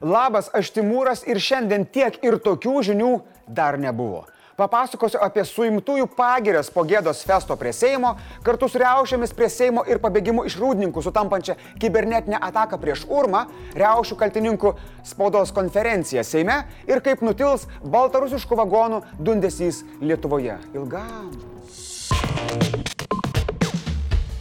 Labas, aš Timūras ir šiandien tiek ir tokių žinių dar nebuvo. Papasakosiu apie suimtųjų pagirias po gėdos festo prie Seimo, kartu su riaušėmis prie Seimo ir pabėgimu iš rūdininkų sutampančią kibernetinę ataką prieš Urmą, riaušių kaltininkų spaudos konferenciją Seime ir kaip nutils baltarusiškų vagonų dundesys Lietuvoje. Ilgam.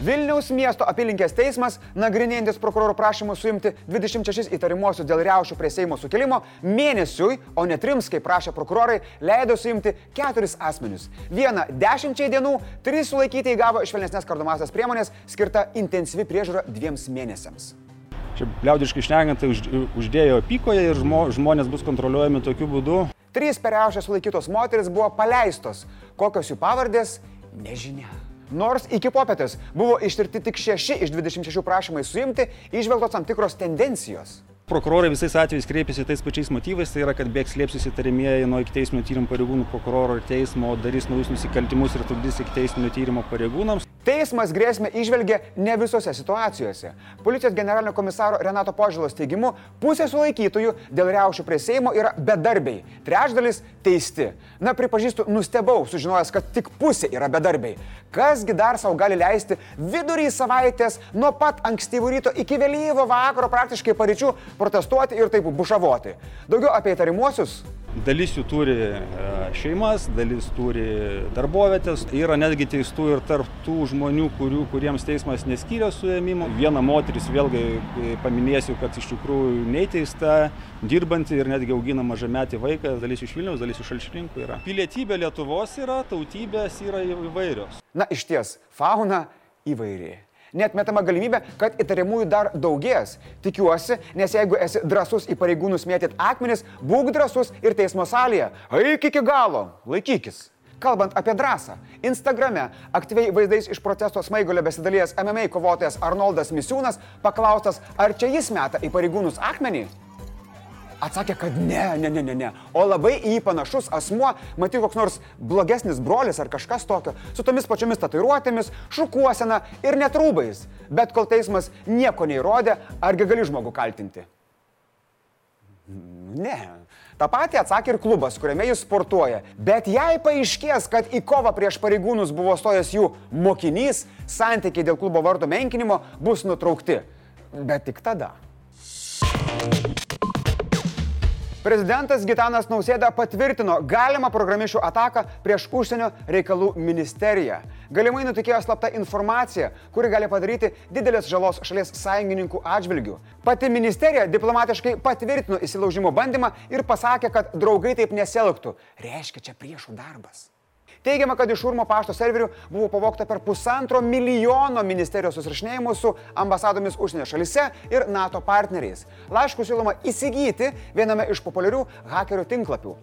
Vilniaus miesto apylinkės teismas, nagrinėjantis prokuroro prašymus suimti 26 įtarimuosius dėl riaušių prie Seimo sukilimo, mėnesiui, o ne trims, kaip prašė prokurorai, leido suimti keturis asmenius. Vieną dešimčiai dienų, trys sulaikyti įgavo švelnesnės kardomasias priemonės, skirta intensyvi priežiūra dviems mėnesiams. Čia liaudiškai šnekant, tai už, uždėjo pykoje ir žmo, žmonės bus kontroliuojami tokiu būdu. Trys per riaušę sulaikytos moteris buvo paleistos. Kokios jų pavardės? Nežinia. Nors iki popietės buvo ištirti tik 6 iš 26 prašymai suimti, išvelgtos tam tikros tendencijos. Prokurorai visais atvejais kreipiasi tais pačiais motyvais, tai yra, kad bėgs slėpsis įtarimieji nuo ikiteisminio tyrimo pareigūnų prokuroro ir teismo, darys naujus nusikaltimus ir trukdys ikiteisminio tyrimo pareigūnams. Teismas grėsmę išvelgia ne visose situacijose. Policijos generalinio komisaro Renato Požilos teigimu, pusė sulaikytųjų dėl riaušių prie Seimo yra bedarbiai, trečdalis teisti. Na, pripažįstu, nustebau, sužinojęs, kad tik pusė yra bedarbiai. Kasgi dar savo gali leisti vidury savaitės nuo pat ankstyvų ryto iki vėlyvo vakaro praktiškai paryčių protestuoti ir taip bušavoti. Daugiau apie įtarimuosius Dalis jų turi e, šeimas, dalis turi darbovietės. Yra netgi teistų ir tarp tų žmonių, kurių, kuriems teismas neskyrė suėmimo. Viena moteris, vėlgi e, paminėsiu, kad iš tikrųjų neteista, dirbanti ir netgi augina mažametį vaiką, dalis iš Vilniaus, dalis iš Alšrinkų yra. Pilietybė Lietuvos yra, tautybės yra įvairios. Na, iš ties, fauna įvairi netmetama galimybė, kad įtariamųjų dar daugės. Tikiuosi, nes jeigu esi drasus į pareigūnus mėtyti akmenis, būk drasus ir teismo salėje. Eik iki galo, laikykis. Kalbant apie drąsą, Instagrame aktyviai vaizdais iš protesto smaigulio besidalėjęs MMA kovotojas Arnoldas Misiūnas paklaustas, ar čia jis meta į pareigūnus akmenį, Atsakė, kad ne, ne, ne, ne, ne. O labai į jį panašus asmuo, matyt, koks nors blogesnis brolis ar kažkas tokio, su tomis pačiomis tatuiruotėmis, šukuosena ir netrūbais. Bet kol teismas nieko neįrodė, argi gali žmogų kaltinti? Ne. Ta pati atsakė ir klubas, kuriame jis sportuoja. Bet jei paaiškės, kad į kovą prieš pareigūnus buvo stojęs jų mokinys, santykiai dėl klubo vardo menkinimo bus nutraukti. Bet tik tada. Prezidentas Gitanas Nausėda patvirtino galimą programišių ataką prieš užsienio reikalų ministeriją. Galimai nutikėjo slapta informacija, kuri gali padaryti didelės žalos šalies sąjungininkų atžvilgių. Pati ministerija diplomatiškai patvirtino įsilaužimo bandymą ir pasakė, kad draugai taip nesielgtų. Reiškia, čia priešų darbas. Teigiama, kad iš Urmo pašto serverių buvo pavokta per pusantro milijono ministerijos susirašinėjimų su ambasadomis užsienio šalise ir NATO partneriais. Laiškų siūloma įsigyti viename iš populiarių hakerių tinklapių.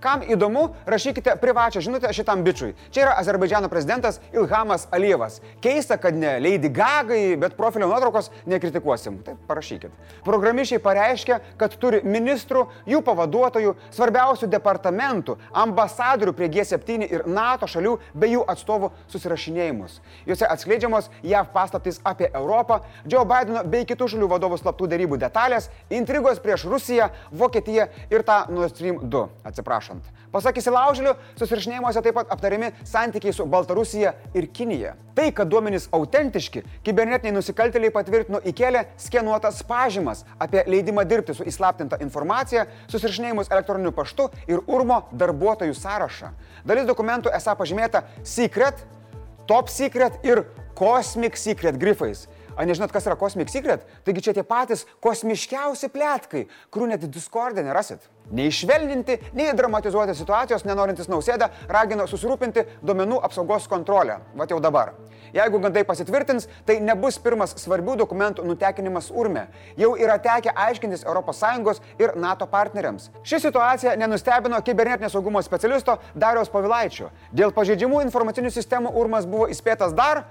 Kam įdomu, rašykite privačią žinutę šitam bičiui. Čia yra Azerbaidžiano prezidentas Ilhamas Alievas. Keista, kad ne Lady Gagai, bet profilio nuotraukos nekritikuosim. Tai parašykit. Programišiai pareiškia, kad turi ministrų, jų pavaduotojų, svarbiausių departamentų, ambasadorių prie G7 ir NATO šalių bei jų atstovų susirašinėjimus. Juose atskleidžiamos JAV paslaptys apie Europą, Joe Bideno bei kitų šalių vadovų slaptų darybų detalės, intrigos prieš Rusiją, Vokietiją ir tą Nord Stream 2. Atsiprašau rašant. Pasak įsilaužėlių, susirašinėjimuose taip pat aptariami santykiai su Baltarusija ir Kinija. Tai, kad duomenys autentiški, kibernetiniai nusikaltėliai patvirtino įkelę skenuotas pažymas apie leidimą dirbti su įslaptinta informacija, susirašinėjimus elektroniniu paštu ir urmo darbuotojų sąrašą. Dalis dokumentų esą pažymėta secret, top secret ir cosmic secret grifais. A nežinot, kas yra Cosmic Secret? Taigi čia tie patys kosmiškiausi plėtkai, kurių net Discord'e nerasit. Neišvelninti, nei dramatizuoti situacijos nenorintis nausėda ragino susirūpinti duomenų apsaugos kontrolę. Vat jau dabar. Jeigu gandai pasitvirtins, tai nebus pirmas svarbių dokumentų nutekinimas urme. Jau yra tekę aiškintis ES ir NATO partneriams. Ši situacija nenustebino kibernetinio saugumo specialisto Dariaus Pavilaičio. Dėl pažeidžiamų informacinių sistemų urmas buvo įspėtas dar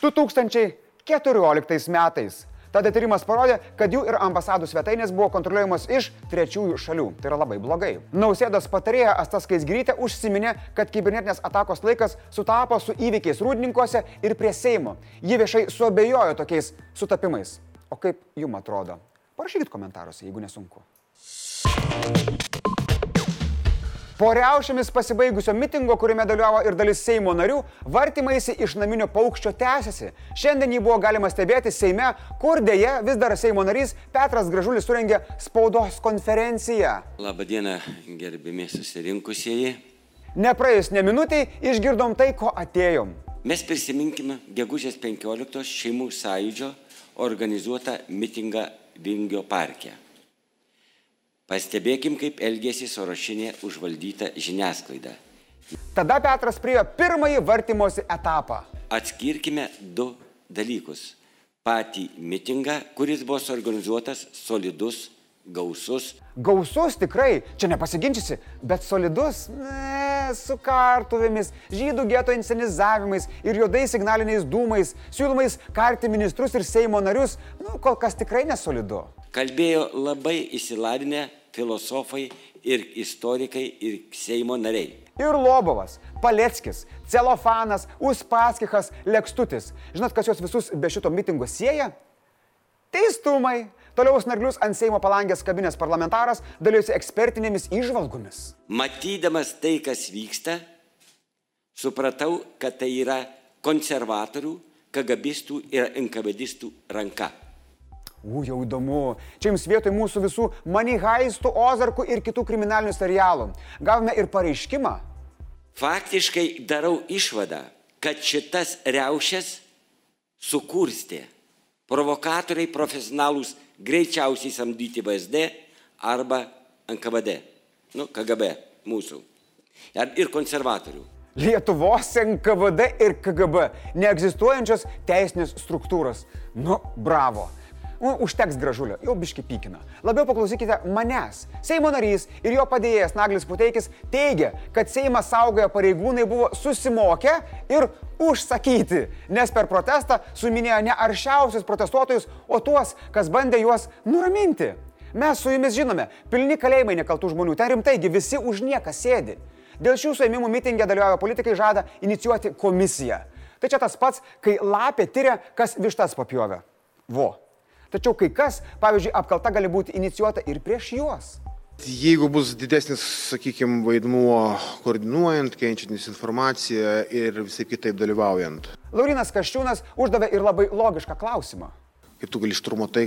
2000. 2014 metais. Tada tyrimas parodė, kad jų ir ambasadų svetainės buvo kontroliuojamos iš trečiųjų šalių. Tai yra labai blogai. Nausėdos patarėja Astas Kaisgrytė užsiminė, kad kibernetinės atakos laikas sutapo su įvykiais rūdininkose ir prie Seimo. Ji viešai suabejojo tokiais sutapimais. O kaip jums atrodo? Parašykit komentaruose, jeigu nesunku. Po riaušėmis pasibaigusio mitingo, kuriame dalyvavo ir dalis Seimo narių, vartymaisi iš naminio paukščio tęsiasi. Šiandien jį buvo galima stebėti Seime, kur dėje vis dar Seimo narys Petras Gražulis surengė spaudos konferenciją. Labadiena, gerbimi susirinkusieji. Nepraėjus ne minutiai išgirdom tai, ko atėjom. Mes prisiminkime gegužės 15 šeimų sąjūdžio organizuotą mitingą Vingio parke. Pastebėkim, kaip elgėsi Sorošinė užvaldyta žiniasklaida. Tada Petras priejo pirmąjį vartymosi etapą. Atskirkime du dalykus. Patį mitingą, kuris buvo suorganizuotas solidus, gausus. Gausus tikrai, čia nepasiginčysi, bet solidus, ne, su kartuvėmis, žydų geto inscenizavimais ir juodais signaliniais dūmais, siūlomais karti ministrus ir Seimo narius, nu, kol kas tikrai nesolidu kalbėjo labai įsilavinę filosofai ir istorikai ir Seimo nariai. Ir Lobovas, Paleckis, Celofanas, Uspaskichas, Lekstutis. Žinot, kas juos visus be šito mitingo sieja? Teistumai. Toliau snarglius ant Seimo palangės kabinės parlamentaras dalyjosi ekspertinėmis išvalgomis. Matydamas tai, kas vyksta, supratau, kad tai yra konservatorių, kagabistų ir NKVDistų ranka. U, jau įdomu. Čia jums vietoj mūsų visų manihaistų, ozarkų ir kitų kriminalinių serialų. Gavome ir pareiškimą. Faktiškai darau išvadą, kad šitas reušės sukurstė provokatoriai profesionalūs greičiausiai samdyti VSD arba NKVD, nu, KGB mūsų ir konservatorių. Lietuvos NKVD ir KGB neegzistuojančios teisinės struktūros. Nu, bravo. Nu, užteks gražulio, jau biški pykina. Labiau paklausykite manęs. Seimo narys ir jo padėjėjas Naglis Puteikis teigia, kad Seimas saugojo pareigūnai buvo susimokę ir užsakyti, nes per protestą suminėjo ne aršiausius protestuotojus, o tuos, kas bandė juos nuraminti. Mes su jumis žinome, pilni kalėjimai nekaltų žmonių, ten rimtaigi visi už nieką sėdi. Dėl šių suėmimų mitingė dalyvauja politikai žada inicijuoti komisiją. Tai čia tas pats, kai lapė tyria, kas vištas papjovė. Vo. Tačiau kai kas, pavyzdžiui, apkalta gali būti inicijuota ir prieš juos. Jeigu bus didesnis, sakykime, vaidmuo koordinuojant, keičiantis informaciją ir visai kitaip dalyvaujant. Laurinas Kaščiūnas uždavė ir labai logišką klausimą. Kaip tu gali ištrumo tai,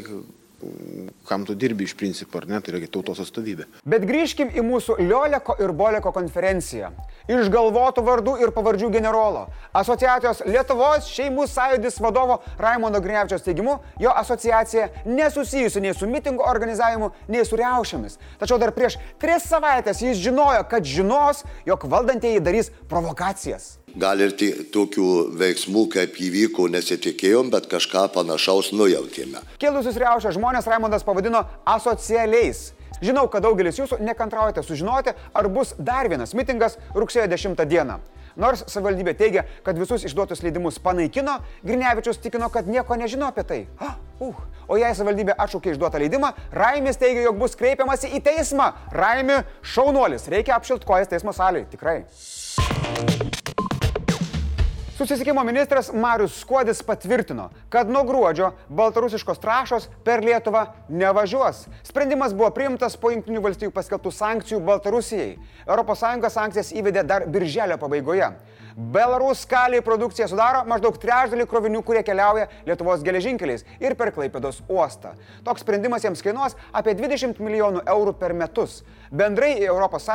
kam tu dirbi iš principo, ar ne, tai yra tautos atstovybė. Bet grįžkim į mūsų Lioleko ir Boleko konferenciją. Išgalvotų vardų ir pavardžių generolo. Asociacijos Lietuvos šeimų sąjūdis vadovo Raimondo Grinevičios teigimu, jo asociacija nesusijusi nei su mitingo organizavimu, nei su riaušėmis. Tačiau dar prieš tris savaitės jis žinojo, kad žinos, jog valdantieji darys provokacijas. Gal ir tokių veiksmų, kaip įvyko, nesitikėjom, bet kažką panašaus nujautėme. Kilusius riaušę žmonės Raimondas pavadino asocialiais. Žinau, kad daugelis jūsų nekantraujate sužinoti, ar bus dar vienas mitingas rugsėjo 10 dieną. Nors savivaldybė teigia, kad visus išduotus leidimus panaikino, Grinevičius tikino, kad nieko nežino apie tai. Ah, uh. O jei savivaldybė atšaukė išduotą leidimą, Raimis teigia, jog bus kreipiamasi į teismą. Raimi šaunuolis, reikia apšilt kojas teismo salėje, tikrai. Susisiekimo ministras Marius Skuodis patvirtino, kad nuo gruodžio baltarusiškos trašos per Lietuvą nevažiuos. Sprendimas buvo priimtas po Junktinių valstybių paskelbtų sankcijų Baltarusijai. ES sankcijas įvedė dar birželio pabaigoje. Belarus kaliai produkcija sudaro maždaug trečdalį krovinių, kurie keliauja Lietuvos geležinkeliais ir per Klaipėdos uostą. Toks sprendimas jiems kainuos apie 20 milijonų eurų per metus. Bendrai į ES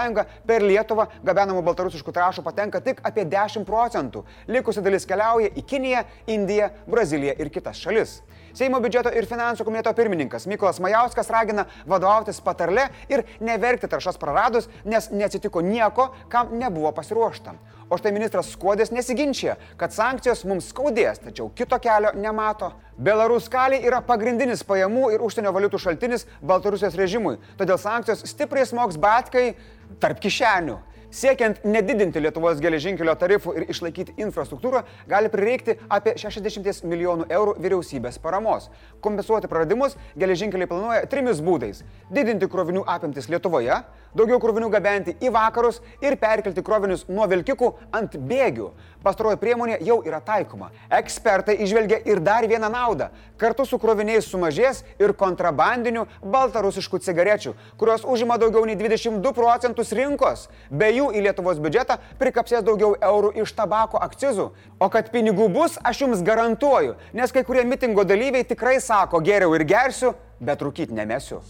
per Lietuvą gabenamų baltarusiškų trašų patenka tik apie 10 procentų. Likusi dalis keliauja į Kiniją, Indiją, Braziliją ir kitas šalis. Seimo biudžeto ir finansų komiteto pirmininkas Mykolas Majauskas ragina vadovautis patarle ir neverkti taršas praradus, nes neatsitiko nieko, kam nebuvo pasiruošta. O štai ministras Skuodis nesiginčia, kad sankcijos mums skaudės, tačiau kito kelio nemato. Belarus kaliai yra pagrindinis pajamų ir užsienio valiutų šaltinis Baltarusijos režimui, todėl sankcijos stipriai smogs batkai tarp kišenių. Siekiant nedidinti Lietuvos geležinkelio tarifų ir išlaikyti infrastruktūrą, gali prireikti apie 60 milijonų eurų vyriausybės paramos. Kompensuoti praradimus geležinkeliai planuoja trimis būdais - didinti krovinių apimtis Lietuvoje, daugiau krovinių gabenti į vakarus ir perkelti krovinius nuo vilkikų ant bėgių. Pastaroji priemonė jau yra taikoma. Ekspertai išvelgia ir dar vieną naudą. Kartu su kroviniais sumažės ir kontrabandinių baltarusiškų cigarečių, kurios užima daugiau nei 22 procentus rinkos. Be jų į Lietuvos biudžetą prikapsės daugiau eurų iš tabako akcizų. O kad pinigų bus, aš jums garantuoju, nes kai kurie mitingo dalyviai tikrai sako geriau ir gersiu, bet rūkyti nemesiu.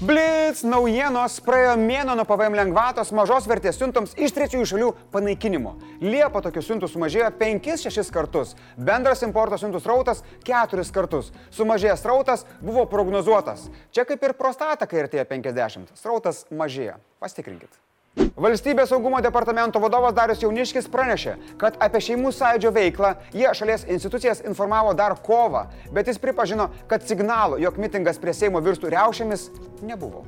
Blitz naujienos praėjo mėno nuo PVM lengvatos mažos vertės siuntoms iš trečiųjų šalių panaikinimo. Liepa tokių siuntų sumažėjo 5-6 kartus, bendras importo siuntų srautas 4 kartus. Sumažėjęs srautas buvo prognozuotas. Čia kaip ir prostata, kai artėja 50. Srautas mažėja. Pastikrinkit. Valstybės saugumo departamento vadovas Darius Jauniškis pranešė, kad apie šeimų sąjūdžio veiklą jie šalies institucijas informavo dar kovą, bet jis pripažino, kad signalų, jog mitingas prie Seimo virstų riaušėmis, nebuvo.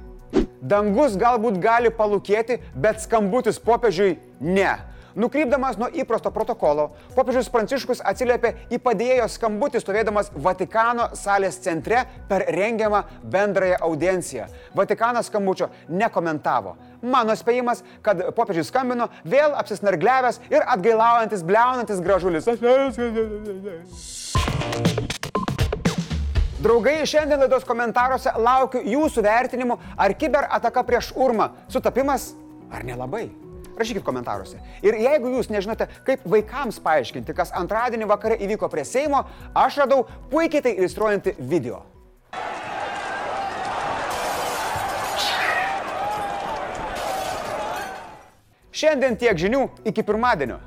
Dangus galbūt gali palūkėti, bet skambutis popiežiui ne. Nukrypdamas nuo įprasto protokolo, popiežius Pranciškus atsiliepė į padėjo skambutį stovėdamas Vatikano salės centre per rengiamą bendrąją audienciją. Vatikanas skambučio nekomentavo. Mano spėjimas, kad popiežius skambino vėl apsisnargliavęs ir atgailaujantis, bleunantis gražulis. Draugai, šiandien laidos komentaruose laukiu jūsų vertinimų, ar kiberataka prieš urmą sutapimas ar nelabai. Rašykit komentaruose. Ir jeigu jūs nežinote, kaip vaikams paaiškinti, kas antradienį vakare įvyko prie Seimo, aš radau puikiai tai iliustruojantį video. Šiandien tiek žinių, iki pirmadienio.